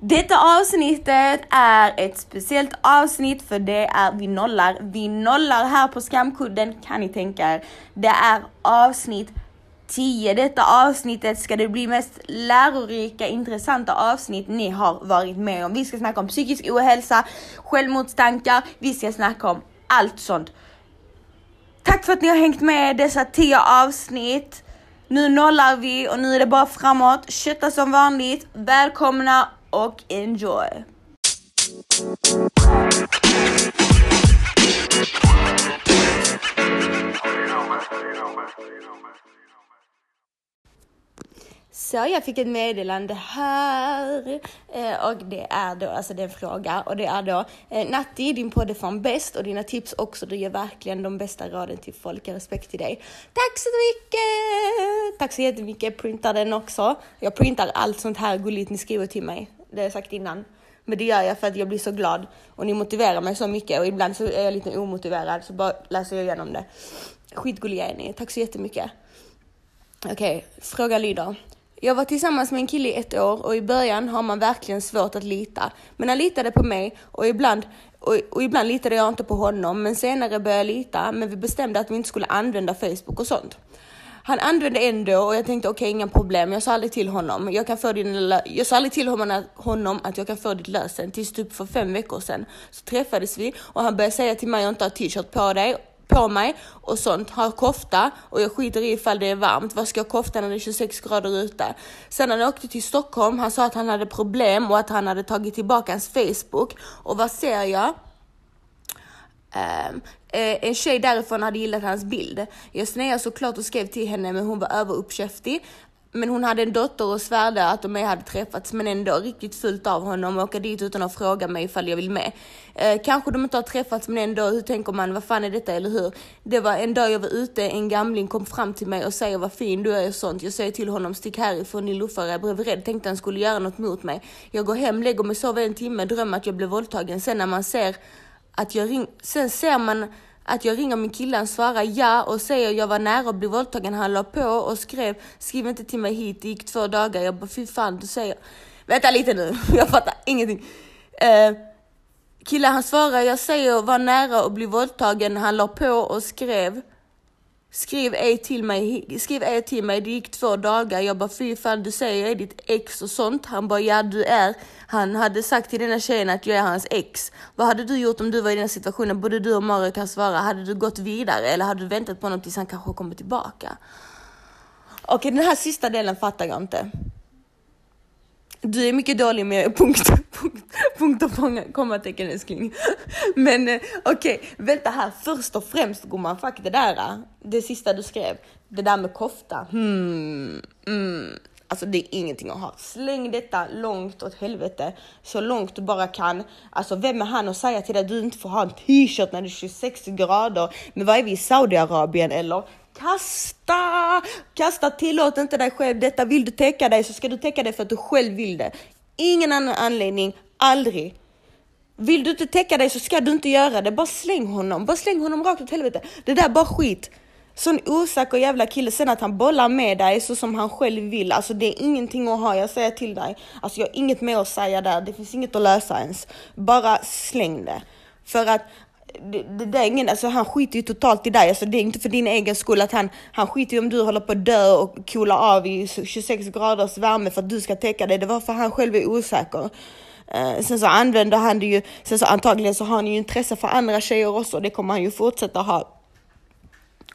Detta avsnittet är ett speciellt avsnitt för det är vi nollar. Vi nollar här på skamkudden kan ni tänka er. Det är avsnitt 10. Detta avsnittet ska det bli mest lärorika, intressanta avsnitt ni har varit med om. Vi ska snacka om psykisk ohälsa, självmordstankar, vi ska snacka om allt sånt. Tack för att ni har hängt med dessa 10 avsnitt. Nu nollar vi och nu är det bara framåt. Kötta som vanligt. Välkomna och enjoy! Så jag fick ett meddelande här eh, och det är då, alltså det är en fråga och det är då eh, Natti, din podd är fan bäst och dina tips också. Du ger verkligen de bästa råden till folk. Respekt till dig. Tack så mycket! Tack så jättemycket. Printar den också. Jag printar allt sånt här gulligt ni skriver till mig. Det har jag sagt innan. Men det gör jag för att jag blir så glad och ni motiverar mig så mycket och ibland så är jag lite omotiverad så bara läser jag igenom det. Skitgulliga är ni. Tack så jättemycket. Okej, okay, fråga lyder. Jag var tillsammans med en kille i ett år och i början har man verkligen svårt att lita. Men han litade på mig och ibland, och, och ibland litade jag inte på honom. Men senare började jag lita, men vi bestämde att vi inte skulle använda Facebook och sånt. Han använde ändå och jag tänkte okej, okay, inga problem. Jag sa aldrig till honom. Jag, kan få din, jag sa aldrig till honom att jag kan få ditt lösen. Tills typ för fem veckor sedan så träffades vi och han började säga till mig att jag inte har t-shirt på dig på mig och sånt, har kofta och jag skiter i ifall det är varmt. Vad ska jag kofta när det är 26 grader ute? Sen när han åkte till Stockholm, han sa att han hade problem och att han hade tagit tillbaka hans Facebook. Och vad ser jag? Um, Eh, en tjej därifrån hade gillat hans bild. Jag snäade såklart och skrev till henne men hon var överuppkäftig. Men hon hade en dotter och svärde att de hade träffats men ändå riktigt fullt av honom och åka dit utan att fråga mig ifall jag vill med. Eh, kanske de inte har träffats men ändå, hur tänker man, vad fan är detta eller hur? Det var en dag jag var ute, en gamling kom fram till mig och säger vad fin du är och sånt. Jag säger till honom stick härifrån din luffare, jag blev rädd, tänkte han skulle göra något mot mig. Jag går hem, lägger mig, sover en timme, drömmer att jag blev våldtagen. Sen när man ser att jag ring, sen ser man att jag ringer min kille, han svarar ja och säger jag var nära att bli våldtagen. Han la på och skrev skriv inte till mig hit, det gick två dagar. Jag bara fy fan, du säger vänta lite nu, jag fattar ingenting. Eh, uh, killen han svarar jag säger var nära att bli våldtagen. Han la på och skrev Skriv ej till mig, skriv ej till mig, det gick två dagar. Jag bara fy fan du säger jag är ditt ex och sånt. Han bara ja du är. Han hade sagt till denna tjejen att jag är hans ex. Vad hade du gjort om du var i den situationen? Både du och Mario kan svara. Hade du gått vidare eller hade du väntat på honom tills han kanske kommer tillbaka? Okej, okay, den här sista delen fattar jag inte. Du är mycket dålig med punkt, punkt, punkt och kommatecken älskling. Men eh, okej, okay, vänta här. Först och främst gumman, fuck det där. Eh. Det sista du skrev. Det där med kofta. Hmm, mm. Alltså det är ingenting att ha. Släng detta långt åt helvete. Så långt du bara kan. Alltså vem är han att säga till dig att du inte får ha en t-shirt när det är 26 grader? Men vad är vi i Saudiarabien eller? Kasta! Kasta, tillåt inte dig själv detta. Vill du täcka dig så ska du täcka dig för att du själv vill det. Ingen annan anledning, aldrig. Vill du inte täcka dig så ska du inte göra det. Bara släng honom. Bara släng honom rakt åt helvete. Det där är bara skit. Sån osäker jävla kille. Sen att han bollar med dig så som han själv vill. Alltså det är ingenting att ha. Jag säger till dig. Alltså jag har inget mer att säga där. Det finns inget att lösa ens. Bara släng det. För att det, det, är ingen, alltså han skiter ju totalt i dig. Alltså det är inte för din egen skull att han, han skiter ju om du håller på att dö och coolar av i 26 graders värme för att du ska täcka dig. Det var för han själv är osäker. Uh, sen så använder han det ju, sen så antagligen så har han ju intresse för andra tjejer också. och Det kommer han ju fortsätta ha.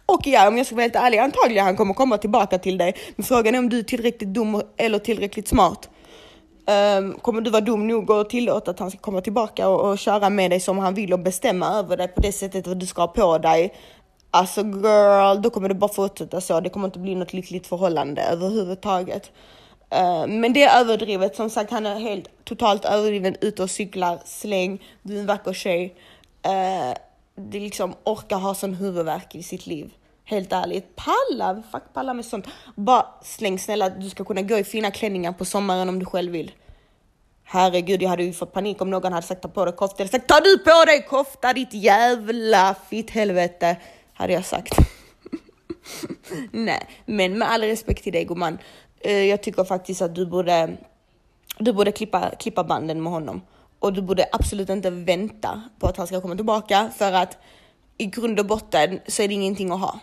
Och ja, om jag ska vara helt ärlig, antagligen han kommer komma tillbaka till dig. Men frågan är om du är tillräckligt dum eller tillräckligt smart. Um, kommer du vara dum nog att tillåta att han ska komma tillbaka och, och köra med dig som han vill och bestämma över dig på det sättet att du ska ha på dig? Alltså girl, då kommer det bara fortsätta så. Det kommer inte bli något lyckligt förhållande överhuvudtaget. Uh, men det är överdrivet. Som sagt, han är helt totalt överdriven ute och cyklar. Släng, du är en vacker tjej. Uh, det liksom orkar ha sån huvudvärk i sitt liv. Helt ärligt, palla, fuck palla med sånt. Bara släng snälla, du ska kunna gå i fina klänningar på sommaren om du själv vill. Herregud, jag hade ju fått panik om någon hade sagt ta på dig kofta. Jag sagt ta du på dig kofta ditt jävla fitt helvete. Hade jag sagt. Nej, men med all respekt till dig gumman. Eh, jag tycker faktiskt att du borde du borde klippa, klippa banden med honom. Och du borde absolut inte vänta på att han ska komma tillbaka för att i grund och botten så är det ingenting att ha.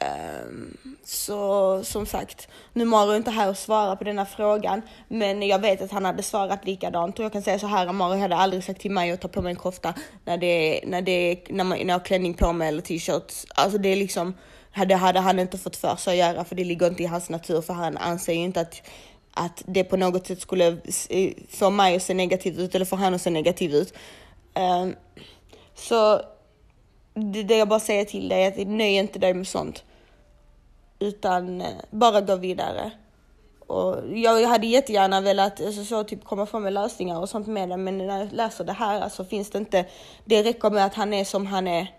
Um, så som sagt, nu Mario är inte här och svarar på denna frågan, men jag vet att han hade svarat likadant och jag kan säga så här, Mario hade aldrig sagt till mig att ta på mig en kofta när det när det när, man, när jag har klänning på mig eller t-shirt. Alltså det är liksom, det hade han inte fått för sig att göra för det ligger inte i hans natur för han anser ju inte att att det på något sätt skulle eh, få mig att se negativ ut eller få han att se negativ ut. Um, så det, det jag bara säger till dig är att nöj inte dig med sånt. Utan eh, bara gå vidare. Och jag hade jättegärna velat alltså, så, typ, komma fram med lösningar och sånt med det, men när jag läser det här alltså, finns det inte. Det räcker med att han är som han är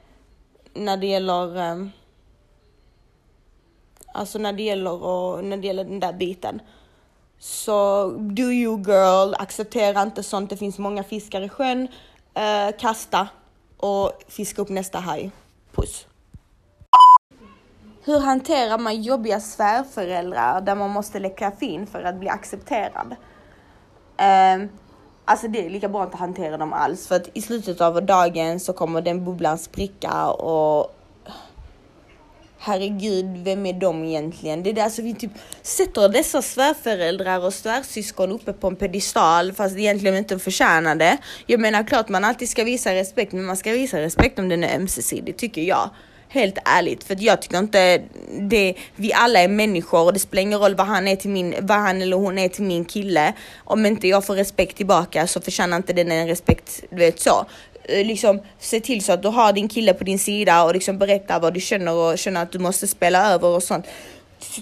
när det gäller um, Alltså när det gäller, och, när det gäller den där biten. Så do you girl, acceptera inte sånt. Det finns många fiskar i sjön. Uh, kasta och fiska upp nästa haj. Puss! Hur hanterar man jobbiga svärföräldrar där man måste läcka fin för att bli accepterad? Uh, alltså det är lika bra att inte hantera dem alls för att i slutet av dagen så kommer den bubblan spricka och herregud, vem är de egentligen? Det är alltså vi typ sätter dessa svärföräldrar och svärsyskon uppe på en pedestal fast egentligen inte förtjänar det. Jag menar klart man alltid ska visa respekt, men man ska visa respekt om den är ömsesidig, tycker jag. Helt ärligt, för jag tycker inte det, vi alla är människor och det spelar ingen roll vad han är till min, vad han eller hon är till min kille. Om inte jag får respekt tillbaka så förtjänar inte den en respekt, du vet så. Eh, liksom se till så att du har din kille på din sida och liksom berätta vad du känner och känner att du måste spela över och sånt.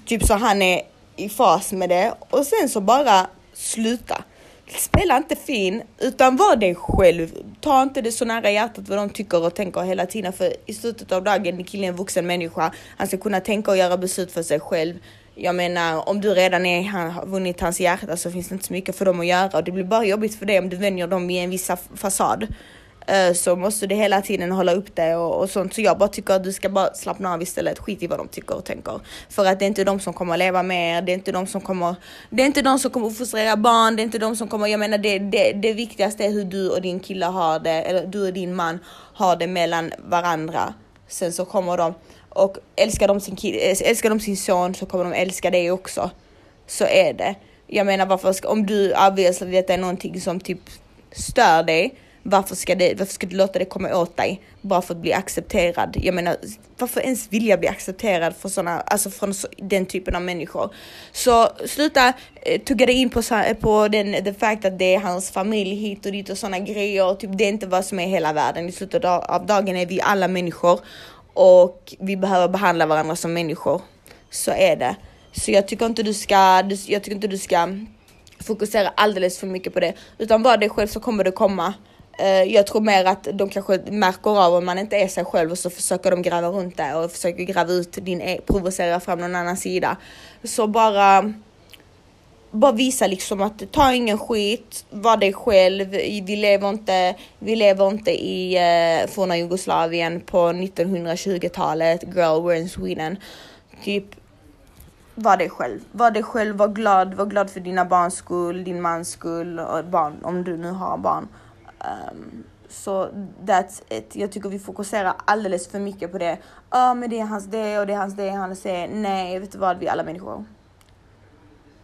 Typ så han är i fas med det och sen så bara sluta. Spela inte fin utan var dig själv. Ta inte det så nära hjärtat vad de tycker och tänker hela tiden för i slutet av dagen är killen en vuxen människa. Han ska kunna tänka och göra beslut för sig själv. Jag menar om du redan är, har vunnit hans hjärta så finns det inte så mycket för dem att göra och det blir bara jobbigt för dig om du vänjer dem i en viss fasad. Eh, så måste du hela tiden hålla upp det och, och, sånt. Så jag bara tycker att du ska bara slappna av istället. Skit i vad de tycker och tänker. För att det är inte de som kommer att leva med er. Det är inte de som kommer, det är inte de som kommer att frustrera barn. Det är inte de som kommer, jag menar det, det, det viktigaste är hur du och din kille har det, eller du och din man har det mellan varandra. Sen så kommer de, och älskar de sin, kille, eh, älskar de sin son så kommer de älska dig också. Så är det. Jag menar varför ska, om du obviously detta är någonting som typ stör dig varför ska, det, varför ska du låta det komma åt dig bara för att bli accepterad? Jag menar, varför ens vilja bli accepterad för såna, alltså från så, den typen av människor? Så sluta eh, tugga dig in på, eh, på den, the fact att det är hans familj hit och dit och sådana grejer. Typ, det är inte vad som är hela världen. I slutet av, av dagen är vi alla människor och vi behöver behandla varandra som människor. Så är det. Så jag tycker inte du ska, jag tycker inte du ska fokusera alldeles för mycket på det, utan var dig själv så kommer det komma. Eh, jag tror mer att de kanske märker av om man inte är sig själv och så försöker de gräva runt det och försöker gräva ut din, e provocera fram någon annan sida. Så bara bara visa liksom att ta ingen skit, var dig själv. Vi lever inte, vi lever inte i uh, forna Jugoslavien på 1920-talet. Girl, we're in Sweden. Typ, var dig själv. Var dig själv, var glad, var glad för dina barns skull, din mans skull och barn, om du nu har barn. Um, så that's it. Jag tycker vi fokuserar alldeles för mycket på det. Ja, men det är hans det och det är hans det, Han säger Nej, vet du vad? Vi är alla människor.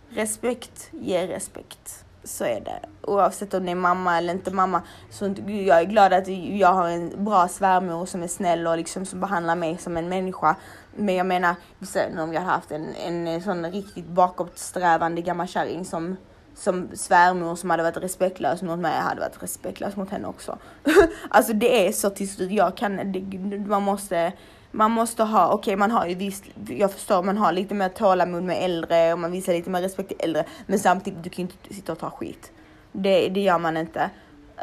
Respekt ger respekt. Så är det. Oavsett om det är mamma eller inte mamma. Så jag är glad att jag har en bra svärmor som är snäll och liksom som behandlar mig som en människa. Men jag menar, om jag hade haft en, en sån riktigt bakåtsträvande gammal kärring som som svärmor som hade varit respektlös mot mig hade varit respektlös mot henne också. alltså det är så till slut, jag kan, det, man måste man måste ha, okej okay, man har ju visst, jag förstår man har lite mer tålamod med äldre och man visar lite mer respekt till äldre men samtidigt du kan ju inte sitta och ta skit. Det, det gör man inte.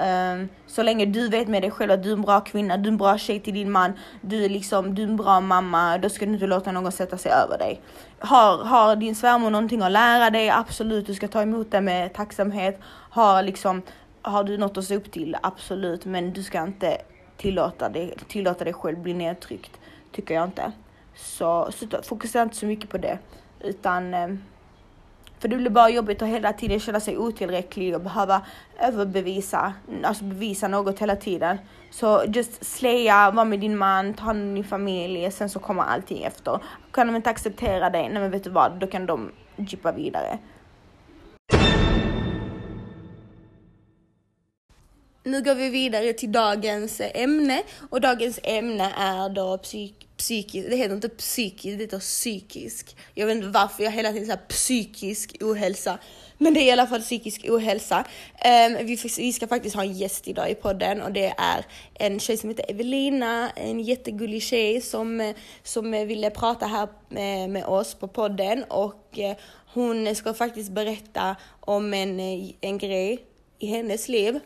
Um, så länge du vet med dig själv att du är en bra kvinna, du är en bra tjej till din man, du är liksom, du är en bra mamma, då ska du inte låta någon sätta sig över dig. Har, har din svärmor någonting att lära dig, absolut, du ska ta emot det med tacksamhet. Har liksom, har du något att se upp till, absolut, men du ska inte tillåta dig, tillåta dig själv bli nedtryckt, tycker jag inte. Så, så fokusera inte så mycket på det, utan um, för det blir bara jobbigt att hela tiden känna sig otillräcklig och behöva överbevisa, alltså bevisa något hela tiden. Så just slaya, var med din man, ta hand om din familj, sen så kommer allting efter. Kan de inte acceptera dig, nej men vet du vad, då kan de jippa vidare. Nu går vi vidare till dagens ämne och dagens ämne är då psyk psykisk, det heter inte psykisk, det heter psykisk. Jag vet inte varför jag hela tiden säger psykisk ohälsa, men det är i alla fall psykisk ohälsa. Um, vi, vi, ska faktiskt ha en gäst idag i podden och det är en tjej som heter Evelina, en jättegullig tjej som, som ville prata här med, med oss på podden och eh, hon ska faktiskt berätta om en, en grej i hennes liv.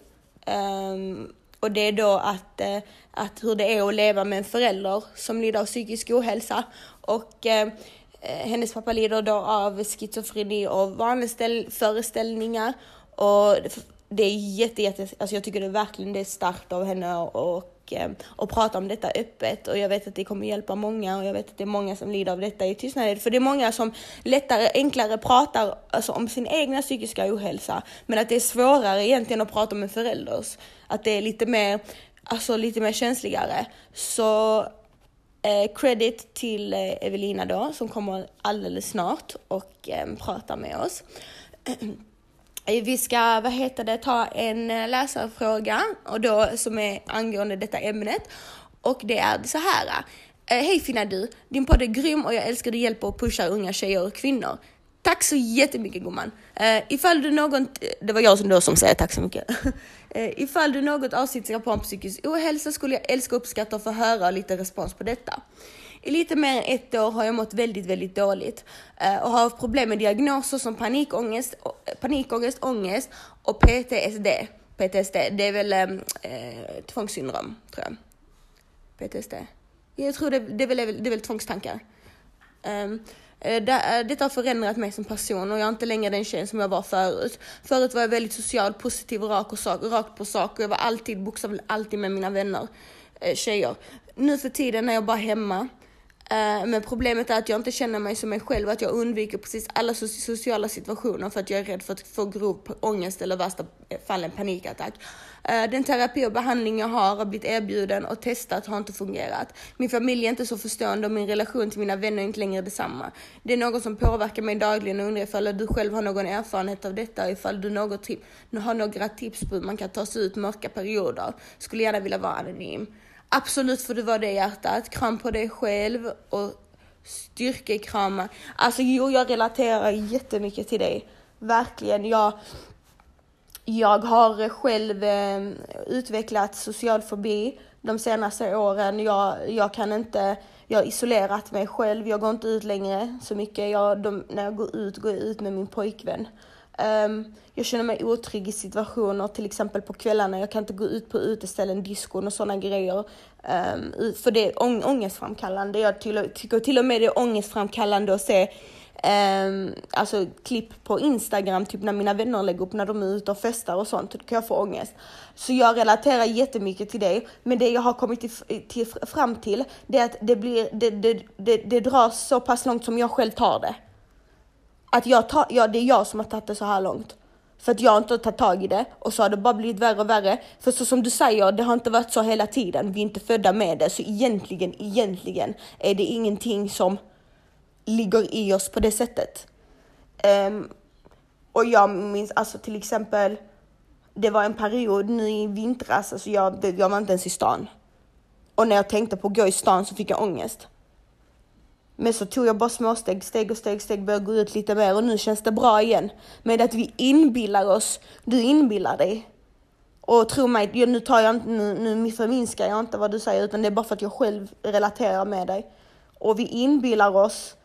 Um, och det är då att, eh, att hur det är att leva med en förälder som lider av psykisk ohälsa. Och eh, eh, hennes pappa lider då av schizofreni och vanföreställningar. Och det är jätte, jätte, alltså jag tycker det är verkligen det är starkt av henne och och, eh, och prata om detta öppet och jag vet att det kommer hjälpa många och jag vet att det är många som lider av detta i tystnad. För det är många som lättare, enklare pratar alltså, om sin egna psykiska ohälsa men att det är svårare egentligen att prata om en förälders. Att det är lite mer, alltså lite mer känsligare. Så eh, credit till eh, Evelina då som kommer alldeles snart och eh, pratar med oss. Eh, vi ska, vad heter det, ta en eh, läsarfråga och då som är angående detta ämnet. Och det är så här. Eh, hej fina du! Din podd är grym och jag älskar din hjälp och pushar unga tjejer och kvinnor. Tack så jättemycket gumman! Uh, ifall du någon, det var jag som då som säger tack så mycket. uh, ifall du något avsnitt ska på om psykisk ohälsa skulle jag älska och uppskatta att få höra lite respons på detta. I lite mer än ett år har jag mått väldigt, väldigt dåligt eh, och har haft problem med diagnoser som panikångest, eh, panikångest, ångest och PTSD. PTSD, det är väl um, tvångssyndrom, tror jag. PTSD. Jag tror det, det, är, väl, det är väl tvångstankar. Um, detta har förändrat mig som person och jag är inte längre den tjejen som jag var förut. Förut var jag väldigt social, positiv och rak, och sak, rakt på sak och jag var alltid, bokstavligt alltid med mina vänner, tjejer. Nu för tiden är jag bara hemma Eh, men problemet är att jag inte känner mig som mig själv, att jag undviker precis alla sociala situationer för att jag är rädd för att få grov ångest eller värsta eh, fall en panikattack. Eh, den terapi och behandling jag har, har blivit erbjuden och testat har inte fungerat. Min familj är inte så förstående och min relation till mina vänner är inte längre detsamma. Det är något som påverkar mig dagligen och undrar ifall du själv har någon erfarenhet av detta och ifall du något har några tips på hur man kan ta sig ut mörka perioder. Skulle gärna vilja vara anonym. Absolut får du vara det hjärtat. Kram på dig själv och styrkekrama. Alltså jo, jag relaterar jättemycket till dig. Verkligen. Jag, jag har själv eh, utvecklat social fobi de senaste åren. Jag, jag kan inte, jag har isolerat mig själv. Jag går inte ut längre så mycket. Jag, de, när jag går ut, går jag ut med min pojkvän. Um, jag känner mig otrygg i situationer, till exempel på kvällarna. Jag kan inte gå ut på uteställen, diskon och sådana grejer. Um, för det är ång ångestframkallande. Jag tycker till och med det är ångestframkallande att se um, alltså, klipp på Instagram, typ när mina vänner lägger upp när de är ute och festar och sånt. Då kan jag få ångest. Så jag relaterar jättemycket till det. Men det jag har kommit till, till, fram till, det är att det, blir, det, det, det, det dras så pass långt som jag själv tar det att jag tar, ja, det är jag som har tagit det så här långt. För att jag inte har tagit tag i det och så har det bara blivit värre och värre. För så som du säger, det har inte varit så hela tiden. Vi är inte födda med det, så egentligen, egentligen är det ingenting som ligger i oss på det sättet. Um, och jag minns alltså till exempel, det var en period nu i vintras, alltså jag, jag var inte ens i stan. Och när jag tänkte på att gå i stan så fick jag ångest. Men så tog jag bara småsteg, steg, steg och steg, steg, började gå ut lite mer och nu känns det bra igen. Med att vi inbillar oss, du inbillar dig. Och tro mig, nu tar jag inte, nu, nu förminskar jag inte vad du säger utan det är bara för att jag själv relaterar med dig. Och vi inbillar oss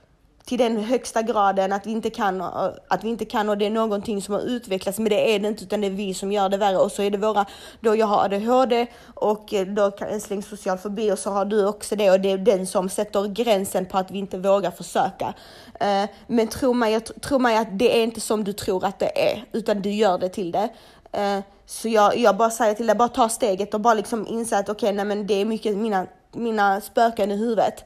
till den högsta graden att vi inte kan, att vi inte kan och det är någonting som har utvecklats men det är det inte utan det är vi som gör det värre och så är det våra, då jag har ADHD och eh, då en släng social fobi och så har du också det och det är den som sätter gränsen på att vi inte vågar försöka. Eh, men tro mig, tro mig att det är inte som du tror att det är utan du gör det till det. Eh, så jag, jag bara säger till dig, bara ta steget och bara liksom inse att okej, okay, nej men det är mycket mina, mina spöken i huvudet.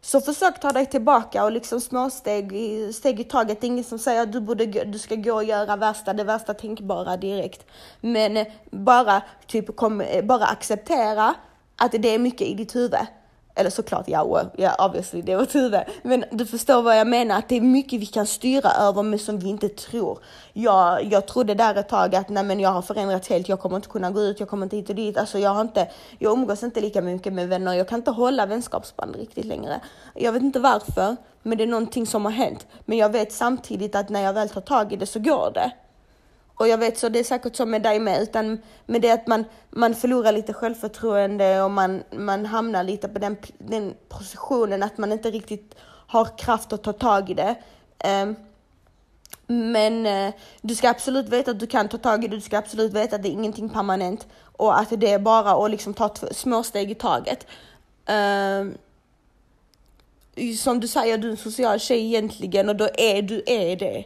Så försök ta dig tillbaka och liksom småsteg steg i taget. Det är ingen som säger att du, borde, du ska gå och göra värsta, det värsta tänkbara direkt. Men bara, typ, kom, bara acceptera att det är mycket i ditt huvud. Eller såklart ja, yeah, obviously det var Tuve. Men du förstår vad jag menar, att det är mycket vi kan styra över men som vi inte tror. Jag, jag trodde där ett tag att nej men jag har förändrats helt, jag kommer inte kunna gå ut, jag kommer inte hit och dit. Alltså jag har inte, jag umgås inte lika mycket med vänner, jag kan inte hålla vänskapsband riktigt längre. Jag vet inte varför, men det är någonting som har hänt. Men jag vet samtidigt att när jag väl tar tag i det så går det. Och jag vet så det är säkert så med dig med, utan med det att man, man förlorar lite självförtroende och man, man hamnar lite på den, den positionen att man inte riktigt har kraft att ta tag i det. Um, men uh, du ska absolut veta att du kan ta tag i det, du ska absolut veta att det är ingenting permanent och att det är bara att liksom ta små steg i taget. Um, som du säger, du är en social tjej egentligen och då är du är det.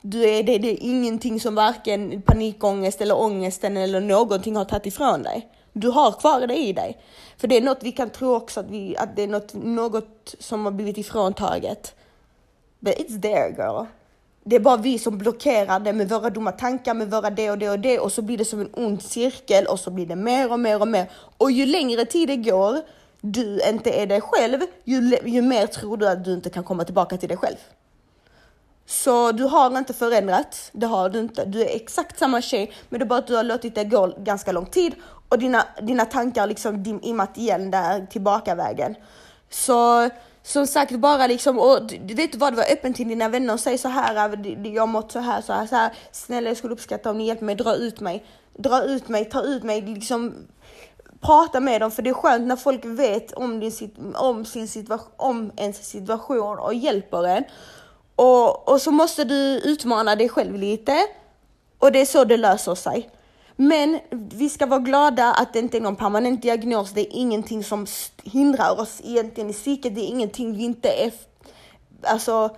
Du är det, det är ingenting som varken panikångest eller ångesten eller någonting har tagit ifrån dig. Du har kvar det i dig. För det är något vi kan tro också att, vi, att det är något, något som har blivit ifråntaget. But it's there girl. Det är bara vi som blockerar det med våra dumma tankar, med våra det och det och det och så blir det som en ond cirkel och så blir det mer och mer och mer. Och ju längre tid det går, du inte är dig själv, ju, ju mer tror du att du inte kan komma tillbaka till dig själv. Så du har inte förändrats, det har du inte. Du är exakt samma tjej, men det är bara att du har låtit det gå ganska lång tid och dina, dina tankar liksom dimmat igen där tillbakavägen. Så som sagt, bara liksom, och du vet vad, var öppen till dina vänner och säg så här, jag har mått så här, så här, så här. Snälla jag skulle uppskatta om ni hjälper mig, dra ut mig, dra ut mig, ta ut mig, liksom prata med dem för det är skönt när folk vet om, din, om, sin situation, om ens situation och hjälper en. Och, och så måste du utmana dig själv lite och det är så det löser sig. Men vi ska vara glada att det inte är någon permanent diagnos. Det är ingenting som hindrar oss egentligen i psyket. Det är ingenting vi inte är, alltså,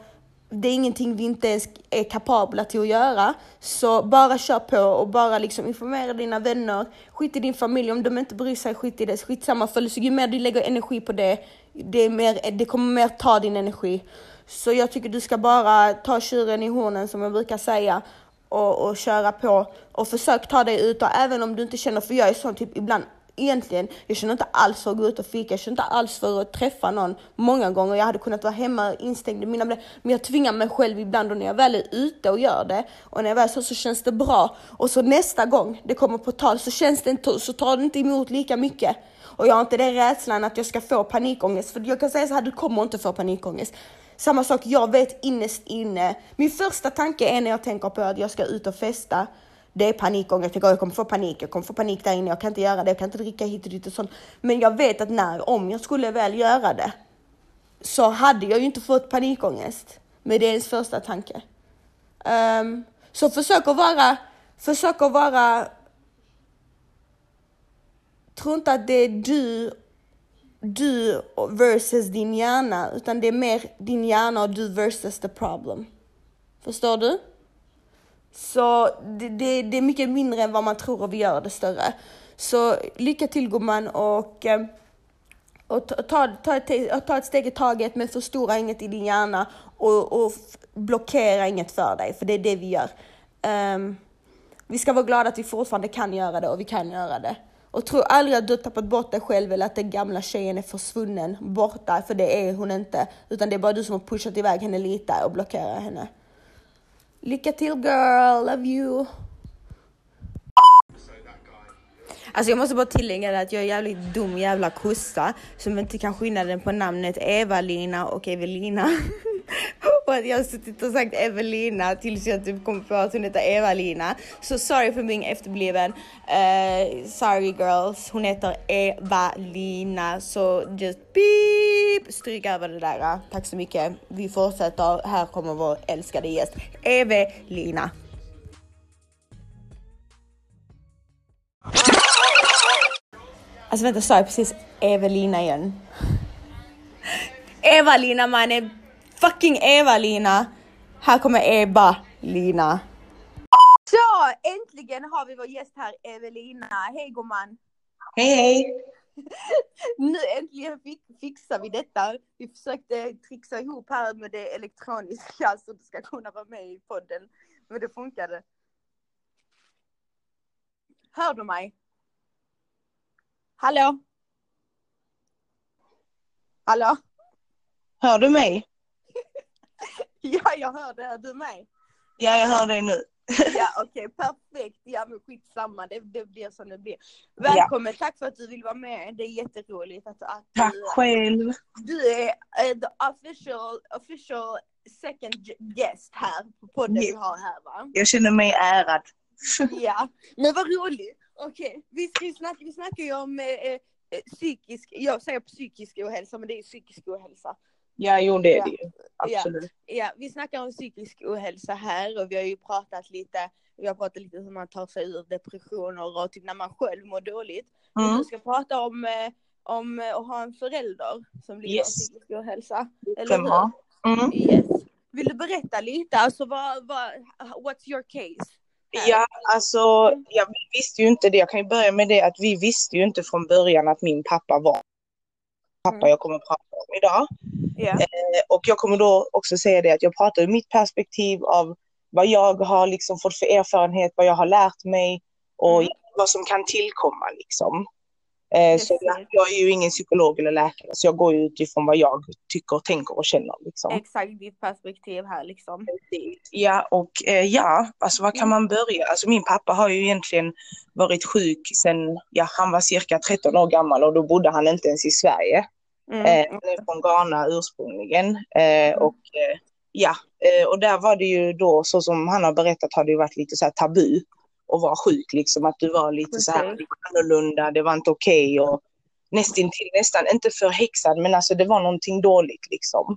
det är ingenting vi inte ens är kapabla till att göra. Så bara kör på och bara liksom informera dina vänner. Skit i din familj om de inte bryr sig, skit i det. Skitsamma, för ju mer du lägger energi på det, det, är mer, det kommer mer ta din energi. Så jag tycker du ska bara ta tjuren i hornen som jag brukar säga och, och köra på och försök ta dig ut och även om du inte känner, för jag är sån typ ibland egentligen, jag känner inte alls för att gå ut och fika, jag känner inte alls för att träffa någon många gånger. Jag hade kunnat vara hemma instängd i mina men jag tvingar mig själv ibland och när jag väl är ute och gör det och när jag väl så, så känns det bra och så nästa gång det kommer på tal så känns det inte, så tar det inte emot lika mycket. Och jag har inte den rädslan att jag ska få panikångest, för jag kan säga så här, du kommer inte få panikångest. Samma sak, jag vet innerst inne. Min första tanke är när jag tänker på att jag ska ut och festa. Det är panikångest. Jag, jag kommer få panik. Jag kommer få panik där inne. Jag kan inte göra det. Jag kan inte dricka hit och dit och sånt. Men jag vet att när, om jag skulle väl göra det så hade jag ju inte fått panikångest. Men det är ens första tanke. Um, så försök att vara, försök att vara Tro inte att det är du du versus din hjärna, utan det är mer din hjärna och du versus the problem. Förstår du? Så det, det, det är mycket mindre än vad man tror och vi gör det större. Så lycka till gumman och, eh, och ta, ta, ta, ett, ta ett steg i taget men förstora inget i din hjärna och, och blockera inget för dig, för det är det vi gör. Um, vi ska vara glada att vi fortfarande kan göra det och vi kan göra det. Och tro aldrig att du har tappat bort dig själv eller att den gamla tjejen är försvunnen, borta, för det är hon inte. Utan det är bara du som har pushat iväg henne lite och blockerat henne. Lycka till girl, love you! Alltså jag måste bara tillägga det att jag är jävligt dum jävla kossa som inte kan skillnaden på namnet Eva-Lina och Evelina. och att jag har suttit och sagt Evelina tills jag typ kom på att hon heter Eva-Lina. Så sorry för min efterbliven. Uh, sorry girls, hon heter Eva-Lina. Så just beep, stryk över det där. Tack så mycket. Vi fortsätter. Här kommer vår älskade gäst Evelina. Alltså vänta, sa jag precis Evelina igen? Eva-Lina mannen! Fucking Eva-Lina! Här kommer Eba-Lina. Så äntligen har vi vår gäst här, Evelina. Hej gumman! Hej hej! nu äntligen fixar vi detta. Vi försökte trixa ihop här med det elektroniska så du ska kunna vara med i podden. Men det funkade. Hör du mig? Hallå? Hallå? Hör du mig? ja, jag hör dig. Hör du mig? Ja, jag hör dig nu. ja, okej, okay, perfekt. Ja, men skitsamma. Det, det blir som det blir. Välkommen. Ja. Tack för att du vill vara med. Det är jätteroligt att, att Tack du, själv. Du är uh, the official, official second guest här på podden yeah. vi har här va? Jag känner mig ärad. ja, men vad roligt. Okej, okay. vi, vi, snackar, vi snackar ju om eh, eh, psykisk, jag säger psykisk ohälsa men det är psykisk ohälsa. Ja, jo det är det ju. Absolut. Ja. ja, vi snackar om psykisk ohälsa här och vi har ju pratat lite, vi har pratat lite hur man tar sig ur depressioner och typ när man själv mår dåligt. Mm. Men du ska prata om, eh, om att ha en förälder som lider yes. av psykisk ohälsa. Eller hur? Mm. Yes. Vill du berätta lite, alltså vad, vad, what's your case? Ja, alltså ja, vi visste ju inte det. Jag kan ju börja med det att vi visste ju inte från början att min pappa var pappa mm. jag kommer att prata om idag. Yeah. Eh, och jag kommer då också säga det att jag pratar ur mitt perspektiv av vad jag har liksom fått för erfarenhet, vad jag har lärt mig och mm. vad som kan tillkomma liksom. Eh, så jag, är ju ingen psykolog eller läkare, så jag går ju utifrån vad jag tycker, tänker och känner. Liksom. Exakt ditt perspektiv här liksom. Ja, och eh, ja, alltså var kan mm. man börja? Alltså min pappa har ju egentligen varit sjuk sedan, ja, han var cirka 13 år gammal och då bodde han inte ens i Sverige. Mm. Eh, han är från Ghana ursprungligen. Mm. och ja, och där var det ju då, så som han har berättat, har det ju varit lite så här tabu och vara sjuk, liksom att du var lite så här annorlunda, det var inte okej okay och nästintill nästan, inte förhäxad, men alltså det var någonting dåligt liksom.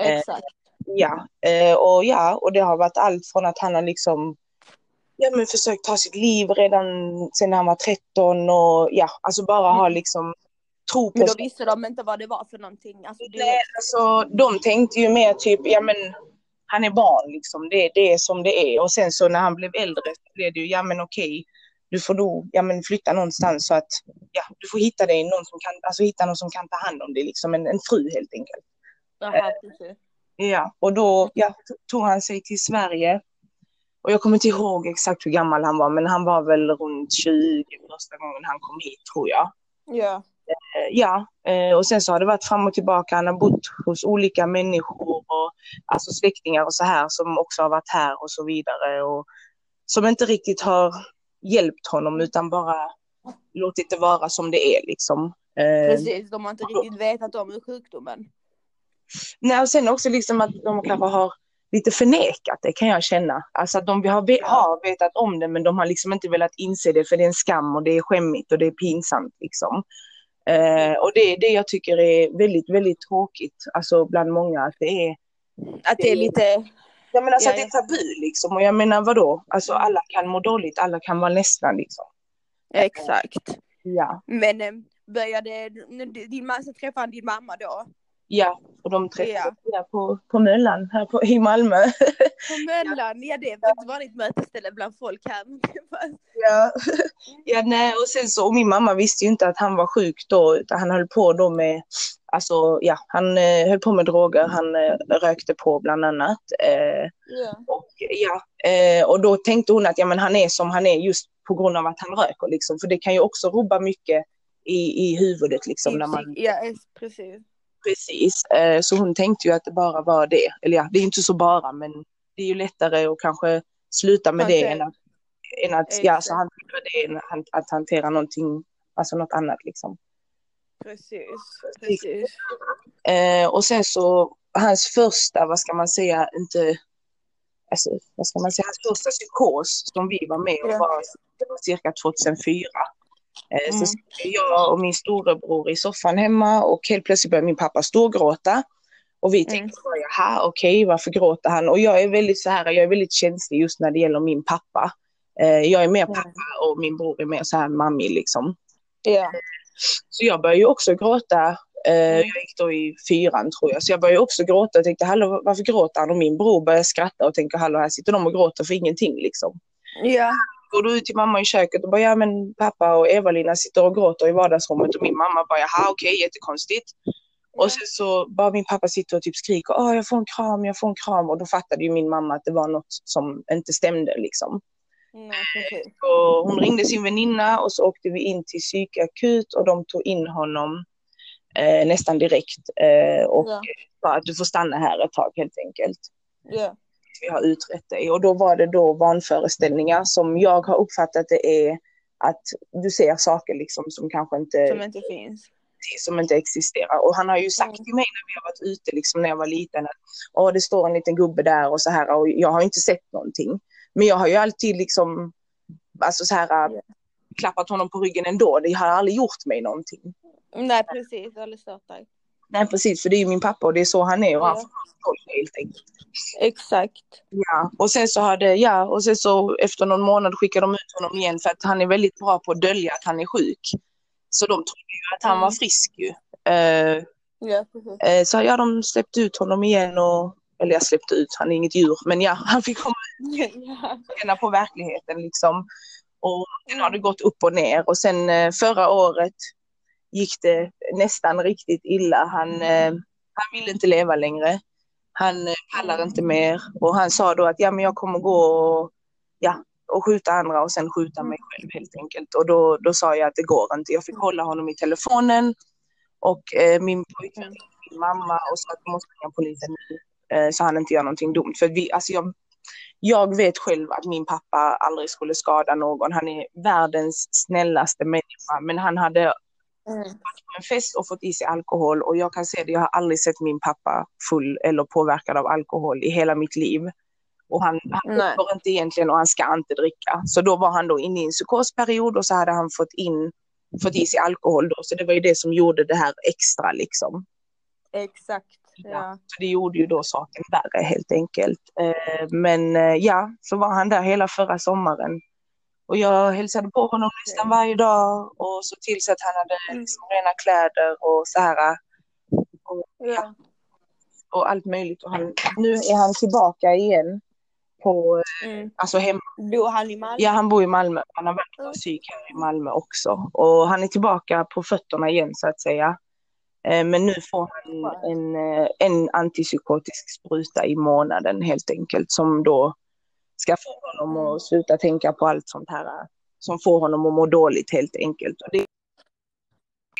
Exakt. Eh, ja, eh, och ja, och det har varit allt från att han har liksom ja, men försökt ta sitt liv redan sedan han var 13 och ja, alltså bara mm. ha liksom tro på Men då visste de inte vad det var för någonting? Alltså, det... Nej, alltså de tänkte ju mer typ, ja men han är barn liksom, det, det är som det är. Och sen så när han blev äldre så blev det ju, ja men okej, du får då ja, men flytta någonstans så att ja, du får hitta dig någon som kan, alltså hitta någon som kan ta hand om dig, liksom en, en fru helt enkelt. Aha, eh, ja, och då ja, tog han sig till Sverige. Och jag kommer inte ihåg exakt hur gammal han var, men han var väl runt 20 första gången han kom hit tror jag. Ja. Eh, ja, eh, och sen så har det varit fram och tillbaka. Han har bott hos olika människor, och, alltså släktingar och så här som också har varit här och så vidare. Och som inte riktigt har hjälpt honom utan bara låtit det vara som det är liksom. Eh, Precis, de har inte riktigt vetat om sjukdomen. Nej, och sen också liksom att de kanske har lite förnekat det kan jag känna. Alltså att de har, har vetat om det men de har liksom inte velat inse det för det är en skam och det är skämmigt och det är pinsamt liksom. Eh, och det är det jag tycker är väldigt, väldigt tråkigt, alltså bland många, att det är... Att det är lite... Ja men alltså ja, att det är tabu liksom, och jag menar vadå, alltså alla kan må dåligt, alla kan vara ledsna liksom. Exakt. Ja. Men eh, började, din man, så träffade din mamma då? Ja, och de träffades ja. på, på Möllan här på, i Malmö. På Möllan, ja det är ett vanligt mötesställe bland folk här. ja. ja, nej och sen så, och min mamma visste ju inte att han var sjuk då, utan han höll på då med, alltså ja, han eh, höll på med droger, han eh, rökte på bland annat. Eh, ja. Och, ja, eh, och då tänkte hon att ja, men han är som han är just på grund av att han röker liksom, för det kan ju också rubba mycket i, i huvudet liksom. I, när man... Ja, precis. Precis, eh, så hon tänkte ju att det bara var det. Eller ja, det är inte så bara, men det är ju lättare att kanske sluta med okay. det än att, än att ja, så hantera det än att hantera någonting, alltså något annat liksom. Precis, precis. Eh, och sen så, hans första, vad ska man säga, inte, alltså, vad ska man säga, hans första psykos som vi var med om var, var cirka 2004. Eh, mm. Så jag och min storebror i soffan hemma och helt plötsligt börjar min pappa storgråta. Och vi tänkte, mm. jaha okej okay, varför gråter han? Och jag är väldigt så här, jag är väldigt känslig just när det gäller min pappa. Eh, jag är mer mm. pappa och min bror är mer så här mammi liksom. Ja. Så jag började ju också gråta. Eh, mm. Jag gick då i fyran tror jag, så jag började också gråta och tänkte, hallå varför gråter han? Och min bror började skratta och tänkte, hallå här sitter de och gråter för ingenting liksom. Ja. Går du ut till mamma i köket och bara, ja men pappa och Eva-Lina sitter och gråter i vardagsrummet och min mamma bara, jaha okej, okay, jättekonstigt. Och sen så bara min pappa sitter och typ skriker, åh jag får en kram, jag får en kram. Och då fattade ju min mamma att det var något som inte stämde liksom. Precis. Och hon ringde sin väninna och så åkte vi in till psykakut och de tog in honom eh, nästan direkt. Eh, och Ja. sa att du får stanna här ett tag helt enkelt. Ja. Vi har utrett dig. Och då var det då vanföreställningar som jag har uppfattat det är att du ser saker liksom som kanske inte, Som inte finns. som inte existerar. Och han har ju sagt Mm. till mig när vi har varit ute liksom när jag var liten att Åh, det står en liten gubbe där och så här och jag har inte sett någonting. Men jag har ju alltid liksom alltså så här Ja. klappat honom på ryggen ändå. Det har aldrig gjort mig någonting. Nej, precis. Aldrig stört dig. Nej precis, för det är ju min pappa och det är så han är och han får kontroll helt enkelt. Exakt. Ja, och sen så hade, ja, och sen så efter någon månad skickade de ut honom igen för att han är väldigt bra på att dölja att han är sjuk. Så de trodde ju att han Mm. var frisk ju. Eh, Ja, eh, så ja, de släppte ut honom igen och, eller jag släppte ut, han är inget djur, men ja, han fick komma ja. och känna på verkligheten liksom. Och sen har det gått upp och ner och sen eh, förra året gick det nästan riktigt illa. Han, eh, han ville inte leva längre. Han eh, pallar inte mer och han sa då att ja, men jag kommer gå och, ja, och skjuta andra och sen skjuta mig själv helt enkelt. Och då, då sa jag att det går inte. Jag fick hålla honom i telefonen och eh, min pojkvän min mamma och eh, sa att du måste ringa polisen nu eh, så han inte gör någonting dumt. För vi, alltså jag, jag vet själv att min pappa aldrig skulle skada någon. Han är världens snällaste människa. Men han hade Mm. på en fest och fått i sig alkohol. Och jag kan säga det, jag har aldrig sett min pappa full eller påverkad av alkohol i hela mitt liv. Och han, han inte egentligen och han ska inte dricka. Så då var han då inne i en psykosperiod och så hade han fått in fått i sig alkohol då. Så det var ju det som gjorde det här extra liksom. Exakt. Ja. Så det gjorde ju då saken värre helt enkelt. Eh, men eh, ja, så var han där hela förra sommaren. Och jag hälsade på honom nästan varje dag och såg till så att han hade Mm. liksom rena kläder och så här. Ja. Och allt möjligt. Och han, nu är han tillbaka igen på, Mm. alltså hemma. Bor han i Malmö? Ja, han bor i Malmö. Han har varit på Mm. psyk här i Malmö också. Och han är tillbaka på fötterna igen så att säga. Eh, Men nu får han en, eh, en antipsykotisk spruta i månaden helt enkelt som då ska få honom Mm. att sluta tänka på allt sånt här eh, som får honom att må dåligt helt enkelt. Och det är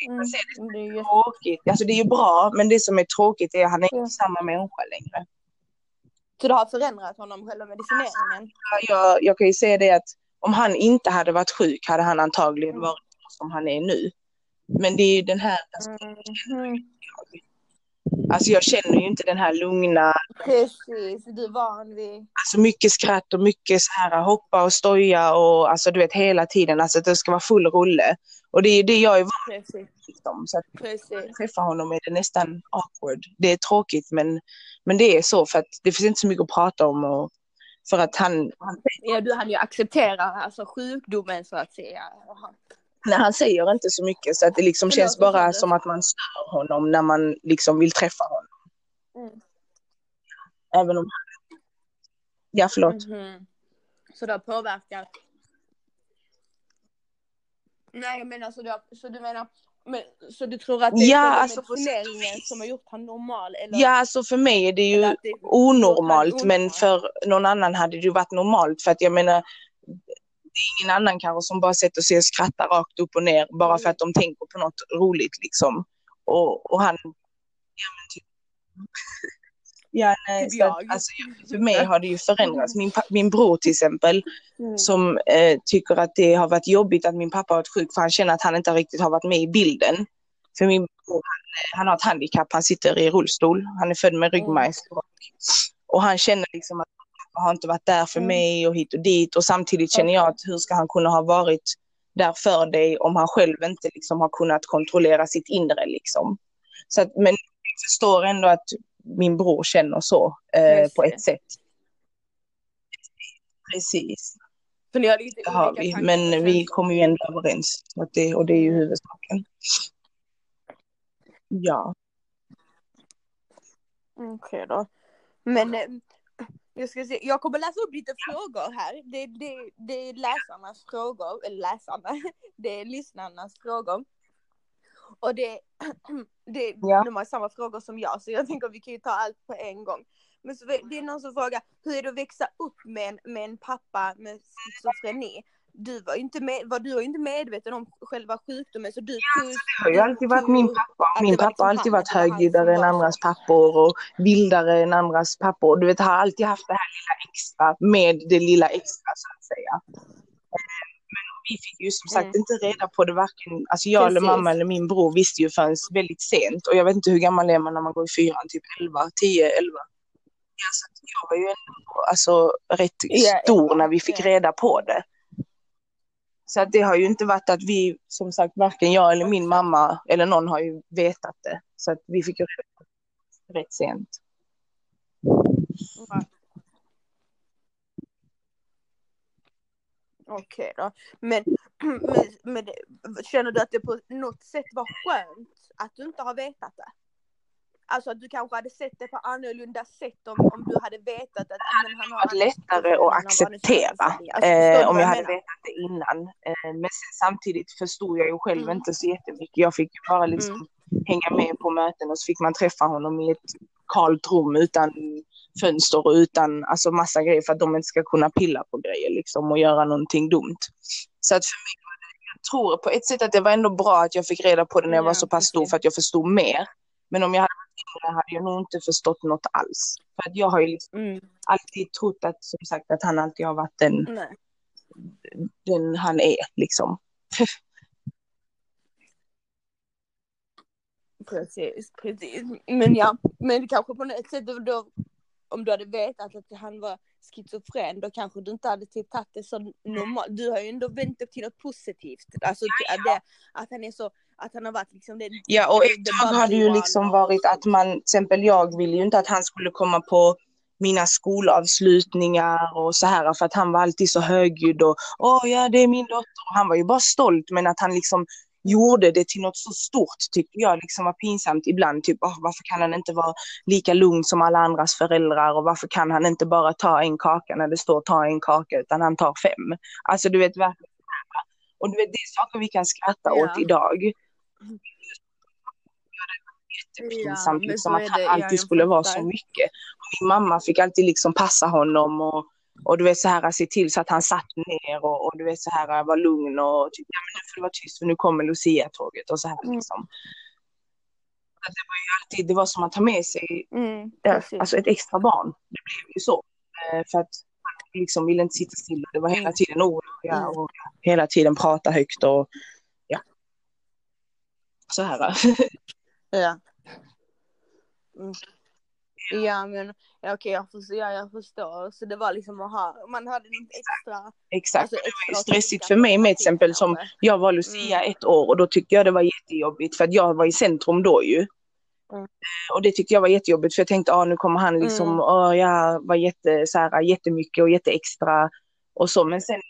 Mm. Det är ju tråkigt. Alltså det är ju bra, men det som är tråkigt är att han är inte samma människa längre. Så det har förändrat honom, själva medicineringen? Jag, jag kan ju säga det att om han inte hade varit sjuk hade han antagligen Mm. varit som han är nu. Men det är ju den här, alltså, Mm. Alltså jag känner ju inte den här lugna, Precis, du är van vid... alltså mycket skratt och mycket så här hoppa och stoja och alltså du vet hela tiden, alltså att det ska vara full rulle. Och det är ju det jag är van Precis, vid. Liksom. Så att precis. träffa honom är det nästan awkward. Det är tråkigt men, men det är så för att det finns inte så mycket att prata om och för att han, han, Ja, du hann ju acceptera alltså, sjukdomen så att säga. Nej, han säger inte så mycket så att det liksom känns bara som att man stör honom när man liksom vill träffa honom. Mm. Även om Ja, förlåt. Mhm. Så det har påverkat? Nej, jag menar så du, har, så du menar, men, så du tror att det är Ja, själva alltså, vis. som har gjort han normal? Eller, Ja, alltså för mig är det ju det- onormalt, onormalt. men för någon annan hade det ju varit normalt. För att jag menar, det är ingen annan kanske som bara sätter sig och skrattar rakt upp och ner bara för att de tänker på något roligt liksom. Och, och han, ja men typ, ja nej, Typ så att, alltså, för mig har det ju förändrats. Min, min bror till exempel, Mm. som eh, tycker att det har varit jobbigt att min pappa har varit sjuk för han känner att han inte riktigt har varit med i bilden. För min bror, han, han har ett handikapp, han sitter i rullstol, han är född med ryggmärgsbråck. Och han känner liksom att har inte varit där för Mm. mig och hit och dit och samtidigt känner jag att hur ska han kunna ha varit där för dig om han själv inte liksom har kunnat kontrollera sitt inre liksom. Så att, men jag förstår ändå att min bror känner så eh, på ett sätt. Precis. För ni har lite Det har vi, men och vi kommer ju ändå överens. Att det, och det är ju huvudsaken. Ja. Okej då. Men, eh, Jag ska se, jag kommer läsa upp lite frågor här. Det, det, det är läsarnas frågor, eller läsarna, det är lyssnarnas frågor. Och det, det, Ja. de har samma frågor som jag, så jag tänker att vi kan ju ta allt på en gång. Men så, det är någon som frågar, hur är det att växa upp med en, med en pappa med schizofreni? Du var ju inte, med, var, du var inte medveten om själva sjukdomen, så du tog... Det har ju alltid varit min pappa. Min pappa har alltid varit högljuddare än andras pappor och vildare än andras pappor. Du vet, har alltid haft det här lilla extra med det lilla extra så att säga. Eh, Men vi fick ju som sagt Mm. inte reda på det varken, alltså jag eller Precis. mamma eller min bror visste ju förrän väldigt sent och jag vet inte hur gammal är man när man går i fyran, typ 11, 10, 11. Ja, så att jag var ju ändå alltså, rätt Ja, stor när vi fick ja. reda på det. Så att det har ju inte varit att vi, som sagt, varken jag eller min mamma eller någon har ju vetat det. Så att vi fick ju reda på det rätt sent. Ja. Okej då. Men, men, men känner du att det på något sätt var skönt att du inte har vetat det? Alltså att du kanske hade sett det på annorlunda sätt om, om du hade vetat att men han har varit lättare att acceptera alltså, eh, om jag hade vetat det innan. Eh, men samtidigt förstod jag ju själv Mm. inte så jättemycket. Jag fick bara liksom hänga med på möten och så fick man träffa honom i ett kalt rum utan fönster och utan alltså massa grejer för att de inte ska kunna pilla på grejer liksom och göra någonting dumt. Så att för mig tror på ett sätt att det var ändå bra att jag fick reda på det när jag Ja, var så pass stor för att jag förstod mer. Men om jag hade yngre hade jag nog inte förstått något alls. För att jag har ju liksom Mm. alltid trott att, som sagt, att han alltid har varit den, Nej. den han är liksom. Precis, precis. Men ja, men kanske på något sätt då om du hade vetat att han var schizofren då kanske du inte hade typ tagit det så normalt. Du har ju ändå vänt det till något positivt. Alltså Ja, att, det, att han är så, att han har varit liksom det. Ja, och ett det tag har det ju liksom varit att man, till exempel jag ville ju inte att han skulle komma på mina skolavslutningar och så här för att han var alltid så högljudd och åh ja det är min dotter och han var ju bara stolt men att han liksom gjorde det till något så stort tyckte jag liksom var pinsamt ibland typ åh, varför kan han inte vara lika lugn som alla andras föräldrar och varför kan han inte bara ta en kaka när det står ta en kaka utan han tar fem alltså du vet verkligen och du vet det är saker vi kan skratta Ja. åt idag Ja, jättepinsamt liksom så att är han. Ja, alltid skulle vara så mycket. Och min mamma fick alltid liksom passa honom och, och du vet så här se till så att han satt ner och, och du vet så här var lugn och typ, ja men nu får du vara tyst för nu kommer Lucia-tåget och så här Mm. liksom. Det var ju alltid, det var som att ta med sig Mm, precis. alltså ett extra barn. Det blev ju så. Eh, För att han liksom ville inte sitta still. Det var hela Mm. tiden oro ja, Mm. och hela tiden prata högt och ja. Så här. Ja. Mm. Ja men ja, okej jag förstår, ja, jag förstår. Så det var liksom att ha, man hade något extra. Exakt. Alltså det var extra ju att stressigt för mig med till exempel som jag var Lucia Mm. ett år och då tyckte jag det var jättejobbigt för att jag var i centrum då ju. Mm. Eh, Och det tyckte jag var jättejobbigt för jag tänkte ah, nu kommer han liksom, Mm. åh ja, var jätte, så här, jättemycket och jätteextra och så. Men sen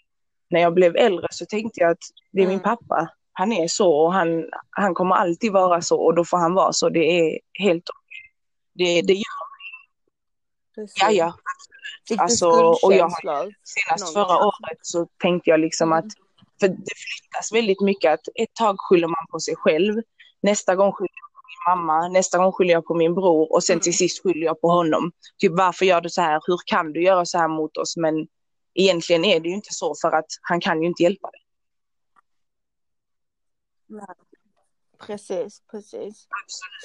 när jag blev äldre så tänkte jag att det är min Mm. pappa. Han är så och han, han kommer alltid vara så och då får han vara så. Det är helt det, det gör Precis. ja, ja. Fick du Alltså, och jag senast förra året så tänkte jag liksom Mm. att, för det flyttas väldigt mycket att ett tag skyller man på sig själv, nästa gång skyller jag på min mamma, nästa gång skyller jag på min bror och sen Mm. till sist skyller jag på honom. Typ varför gör du så här, hur kan du göra så här mot oss? Men egentligen är det ju inte så för att han kan ju inte hjälpa. Nej. Precis, precis.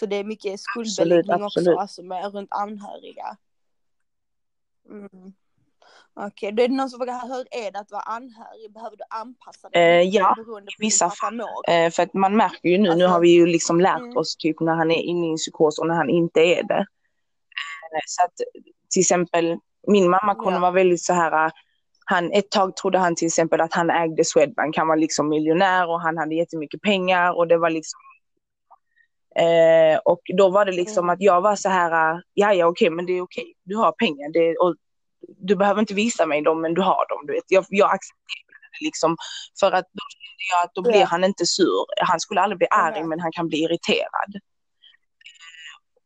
Så det är mycket Absolut, skuldbeläggning absolut. också, alltså med, runt anhöriga. Mm. Okej, då är det någon som frågar hur är det att vara anhörig? Behöver du anpassa dig? Eh, ja, i vissa mår? Eh, för att man märker ju nu, nu Alltså- har vi ju liksom lärt Mm. oss typ när han är inne i en psykos och när han inte är det. Eh, så att till exempel min mamma kunde Ja. vara väldigt så här, han, ett tag trodde han till exempel att han ägde Swedbank, han var liksom miljonär och han hade jättemycket pengar och det var liksom eh, och då var det liksom Mm. att jag var så här, ja ja okej men det är okej, du har pengar det, och du behöver inte visa mig dem men du har dem. Du vet. Jag, jag accepterade det liksom för att då kände jag att då blir Ja. han inte sur. Han skulle aldrig bli arg Nej. men han kan bli irriterad.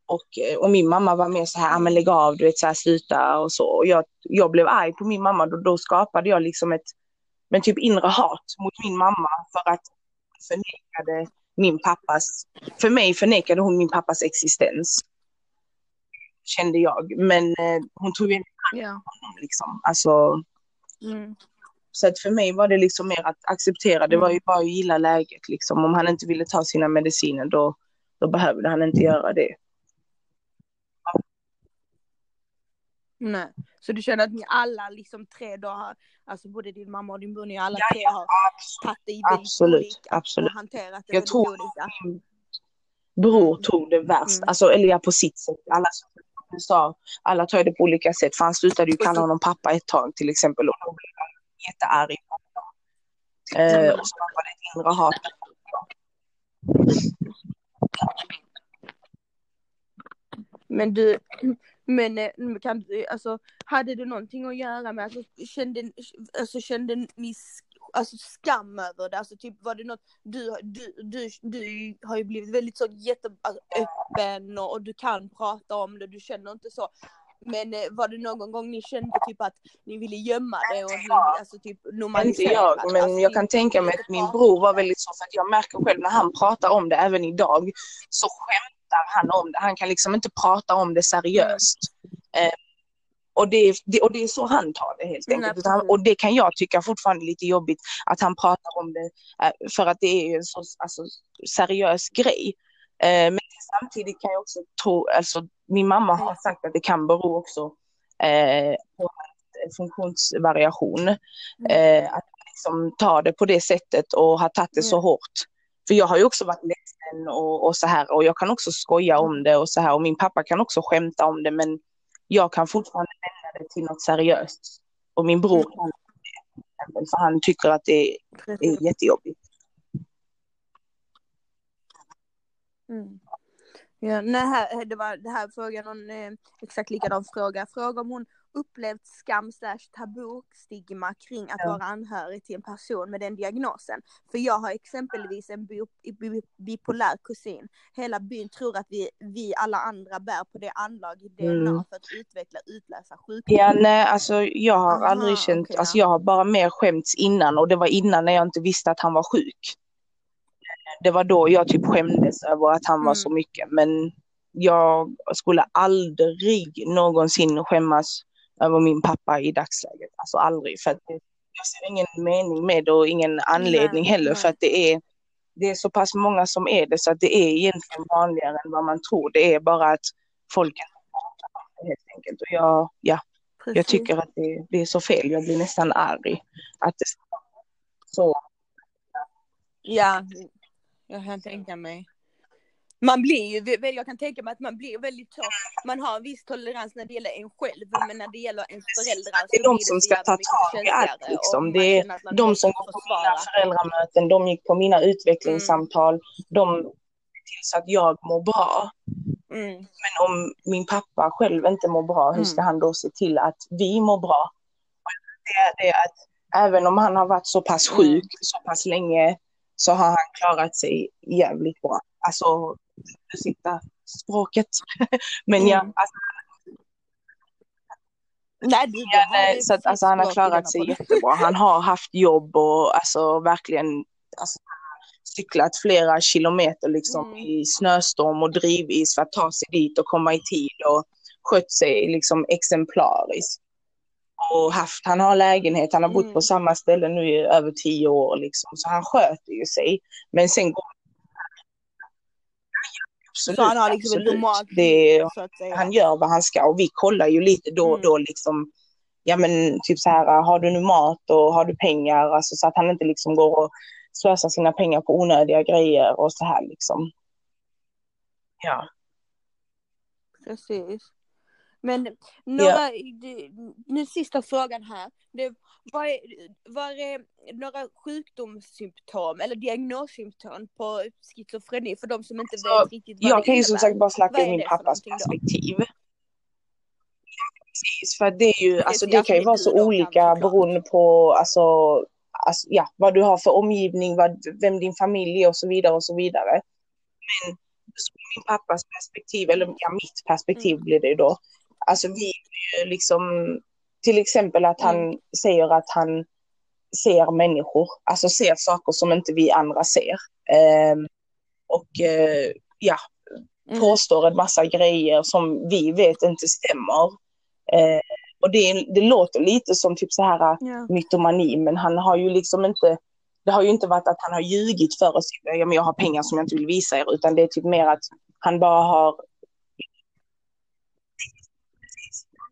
Och, eh, och min mamma var mer så här, ah, men lägg av, du vet så här, sluta och så. Och jag, jag blev arg på min mamma, då, då skapade jag liksom ett men typ inre hat mot min mamma för att förnekade min pappas, för mig förnekade hon min pappas existens. Kände jag, men eh, hon tog ju inte hand om honom liksom. Alltså, mm. Så att för mig var det liksom mer att acceptera, det var ju mm. bara att gilla läget liksom. Om han inte ville ta sina mediciner då, då behövde han inte göra det. Nej, så du känner att ni alla liksom tre då har, alltså både din mamma och din bror, ni alla ja, tre har tagit det i absolut, olika absolut. och hanterat det Jag tror olika. min bror tog det värst, mm. alltså eller ja på sitt sätt. Alla sa, alla tar det på olika sätt, för han slutade ju kalla honom pappa ett tag till exempel och då blev han jättearg. Eh, och det ett inre hat. Men du, men eh, kan, alltså, hade det någonting att göra med, alltså, kände, alltså, kände ni alltså, skam över det? Alltså typ var det något, du, du, du, du har ju blivit väldigt så jätteöppen alltså, och, och du kan prata om det, du känner inte så. Men eh, var det någon gång ni kände typ att ni ville gömma det och ni, alltså typ normalisera Inte jag, men alltså, jag kan tänka mig att min bror var väldigt så, för att jag märker själv när han pratar om det även idag, så skämtar han om det. Han kan liksom inte prata om det seriöst. Eh, och det, det, och det är så han tar det helt enkelt. Han, och det kan jag tycka fortfarande är lite jobbigt att han pratar om det eh, för att det är en så alltså, seriös grej. Eh, men samtidigt kan jag också tro, alltså min mamma har sagt att det kan bero också eh, på funktionsvariation. Mm. Eh, att liksom ta det på det sättet och har tagit det så mm. hårt. För jag har ju också varit ledsen och, och så här och jag kan också skoja om mm. det och så här och min pappa kan också skämta om det men jag kan fortfarande vända det till något seriöst. Och min bror kan det, för han tycker att det är jättejobbigt. Mm. Ja, nej, det var det här frågan någon eh, exakt likadan fråga. Fråga om hon upplevt skam slash tabu stigma kring att ja. vara anhörig till en person med den diagnosen. För jag har exempelvis en bi bi bipolär kusin. Hela byn tror att vi, vi alla andra bär på det anlag i DNA mm. för att utveckla utläsa sjukdom. Ja, nej, alltså jag har Aha, aldrig känt, okay, alltså jag har bara mer skämts innan och det var innan när jag inte visste att han var sjuk det var då jag typ skämdes över att han mm. var så mycket. Men jag skulle aldrig någonsin skämmas över min pappa i dagsläget. Alltså aldrig. För att jag ser ingen mening med det och ingen anledning nej, heller. Nej. För att det är, det är så pass många som är det så att det är egentligen vanligare än vad man tror. Det är bara att folk helt enkelt. Och jag, ja, jag tycker att det, det, är så fel. Jag blir nästan arg. Att det så. Ja, jag kan tänka mig. Man blir ju, jag kan tänka mig att man blir väldigt så, man har en viss tolerans när det gäller en själv, men när det gäller ens föräldrar Det är de som ska ta tag i allt liksom. Det är de som går på mina föräldramöten, de gick på mina utvecklingssamtal, mm. de till så att jag mår bra. Mm. Men om min pappa själv inte mår bra, hur ska mm. han då se till att vi mår bra? Det är det att även om han har varit så pass mm. sjuk så pass länge så har han klarat sig jävligt bra. Alltså, sitta språket. Men ja, mm. alltså, Nej, det ja, så att, alltså, han har klarat sig jättebra. Han har haft jobb och alltså verkligen alltså, cyklat flera kilometer liksom mm. i snöstorm och drivis för att ta sig dit och komma i tid och skött sig liksom exemplariskt och haft, han har lägenhet, han har bott mm. på samma ställe nu i över tio år liksom, så han sköter ju sig. Men sen går Absolut, så han har liksom absolut. ett normalt det, Han gör vad han ska och vi kollar ju lite då och mm. då liksom, ja men typ så här, har du nu mat och har du pengar, alltså så att han inte liksom går och slösar sina pengar på onödiga grejer och så här liksom. Ja. Precis. Men några, nu sista frågan här. Det, vad, är, vad är några sjukdomssymptom eller diagnossymptom på schizofreni för de som inte så, vet riktigt vad Jag det kan ju som sagt bara snacka ur min pappas perspektiv. Precis, för det är ju, alltså det kan ju vara så olika beroende på, alltså, alltså, ja, vad du har för omgivning, vad, vem din familj är och så vidare och så vidare. Men min pappas perspektiv, eller ja, mitt perspektiv Mm. blir det då. Alltså vi ju liksom, till exempel att han Mm. säger att han ser människor, alltså ser saker som inte vi andra ser. Ehm, och eh, ja, Mm. påstår en massa grejer som vi vet inte stämmer. Eh, och det, det låter lite som typ så här Ja. mytomani, men han har ju liksom inte, det har ju inte varit att han har ljugit för oss, ja, men jag har pengar som jag inte vill visa er, utan det är typ mer att han bara har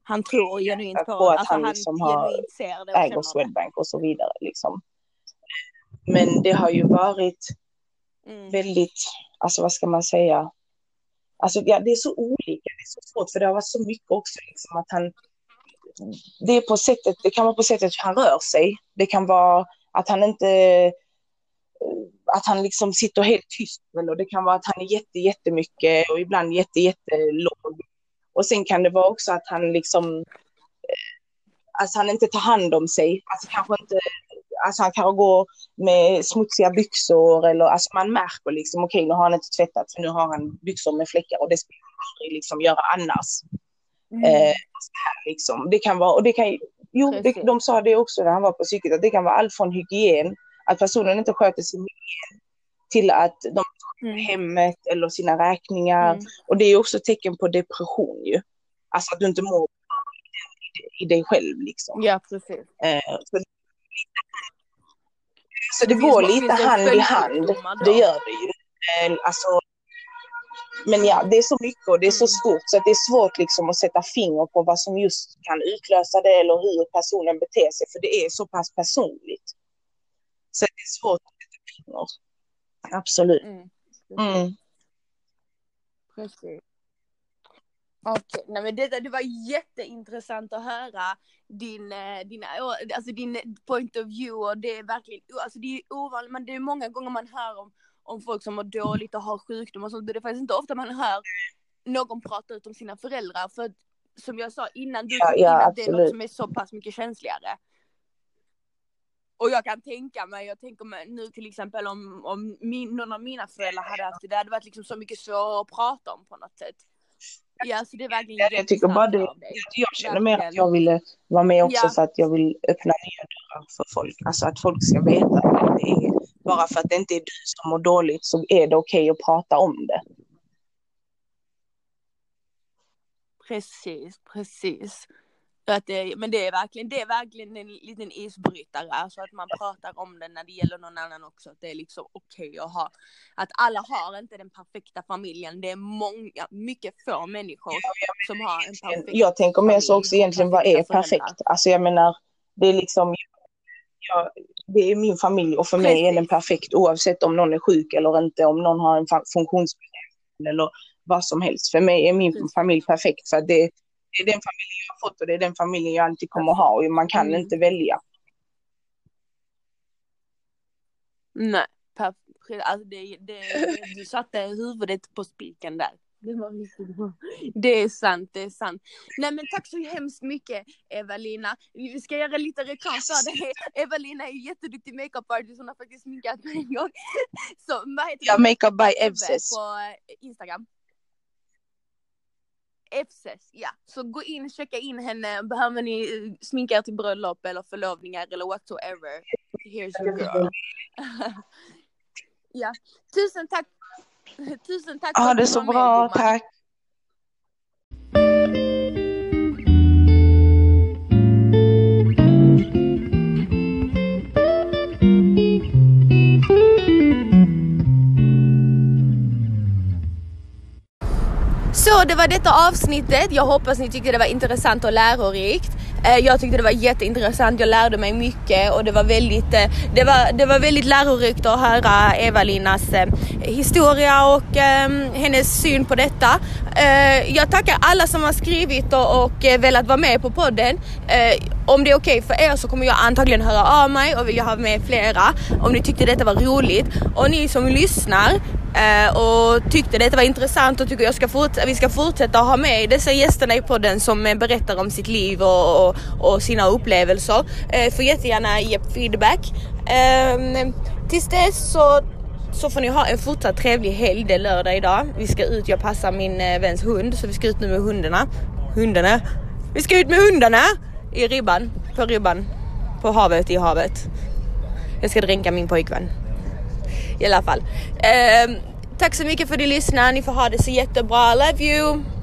Han tror genuint på, På att alltså han han, liksom har- äger. Swedbank och så vidare. Liksom. Men det har ju varit Mm. väldigt, alltså vad ska man säga, alltså ja, det är så olika, det är så svårt för det har varit så mycket också liksom att han, det är på sättet, det kan vara på sättet han rör sig, det kan vara att han inte, att han liksom sitter helt tyst eller det kan vara att han är jätte, jättemycket och ibland jätte, jättelåg. Och sen kan det vara också att han liksom, eh, alltså han inte tar hand om sig, alltså kanske inte Alltså han kan gå med smutsiga byxor eller alltså man märker liksom okej nu har han inte tvättat för nu har han byxor med fläckar och det skulle han aldrig liksom göra annars. Mm. Eh, här liksom. Det kan vara, och det kan jo det, de sa det också när han var på psyket att det kan vara allt från hygien, att personen inte sköter sin hygien till att de Mm. hemmet eller sina räkningar Mm. och det är också tecken på depression ju. Alltså att du inte mår i- dig själv liksom. Ja precis. Eh, så, så det går lite hand i hand, det gör det ju. Eh, alltså, men ja, det är så mycket och det är så Mm. stort så att det är svårt liksom att sätta finger på vad som just kan utlösa det eller hur personen beter sig för det är så pass personligt. Så det är svårt att sätta finger. Absolut. Mm. Mm. Precis. Okej, nej men det, det var jätteintressant att höra din, eh, dina, alltså din point of view och det är verkligen, alltså det är ovanligt, men det är många gånger man hör om, om folk som mår dåligt och har sjukdom och sånt, det är faktiskt inte ofta man hör någon prata ut om sina föräldrar, för som jag sa innan, du Ja, ja, in att det är något som är så pass mycket känsligare. Och jag kan tänka mig, jag tänker mig nu till exempel om, om min, någon av mina föräldrar hade haft det, det hade varit liksom så mycket svårare att prata om på något sätt. Ja, så det är verkligen Ja, jag tycker bara det, jag känner mer att jag ville vara med också Ja. för att jag vill öppna nya dörrar för folk. Alltså att folk ska veta att det är, bara för att det inte är du som mår dåligt så är det okej att prata om det. Precis, precis. Att det, men det är verkligen, det är verkligen en liten isbrytare, alltså att man pratar om det när det gäller någon annan också. Att det är liksom okej att ha, att alla har inte den perfekta familjen. Det är många, mycket få människor som har en perfekt Jag tänker mer så familj också egentligen, vad är perfekt? Alltså jag menar, det är liksom, jag, det är min familj och för mig är den perfekt oavsett om någon är sjuk eller inte, om någon har en funktionsbegränsning eller vad som helst. För mig är min Precis. familj perfekt för det, det är den familjen jag har fått och det är den familjen jag alltid kommer ha och man kan Mm. inte välja. Nej, alltså det, det, du satte huvudet på spiken där. Det var riktigt bra. Det är sant, det är sant. Nej men tack så hemskt mycket Evelina. Vi ska göra lite reklam för dig. Evelina är ju jätteduktig makeup-artist, hon har faktiskt sminkat mig en gång. Så vad heter Ja? Makeup by Evses. På eh, Instagram. Evses, ja. Så gå in checka in henne. Behöver ni eh, sminka er till bröllop eller förlovningar eller whatsoever. Here's your girl. ja, tusen tack. Tusen tack för att det du så bra, tack. Så det var detta avsnittet. Jag hoppas ni tyckte det var intressant och lärorikt. Eh, jag tyckte det var jätteintressant, jag lärde mig mycket och det var väldigt, eh, det var, det var väldigt lärorikt att höra Eva-Linas eh, historia och ehm, hennes syn på detta. Jag tackar alla som har skrivit och, och velat vara med på podden. Om det är okej för er så kommer jag antagligen höra av mig och vill jag ha med flera om ni tyckte detta var roligt. Och ni som lyssnar Eh, och tyckte detta var intressant och tycker jag ska vi ska fortsätta ha med dessa gästerna i podden som eh, berättar om sitt liv och, och, och sina upplevelser. Eh, får jättegärna ge feedback. Eh, tills dess så så får ni ha en fortsatt trevlig helg. Det är lördag idag. Vi ska ut, jag passar min eh, väns hund så vi ska ut nu med hundarna. Hundarna. Vi ska ut med hundarna i ribban, på ribban, på havet, i havet. Jag ska dränka min pojkvän. I alla fall. Eh, tack så mycket för att du lyssnade. Ni får ha det så jättebra. Love you!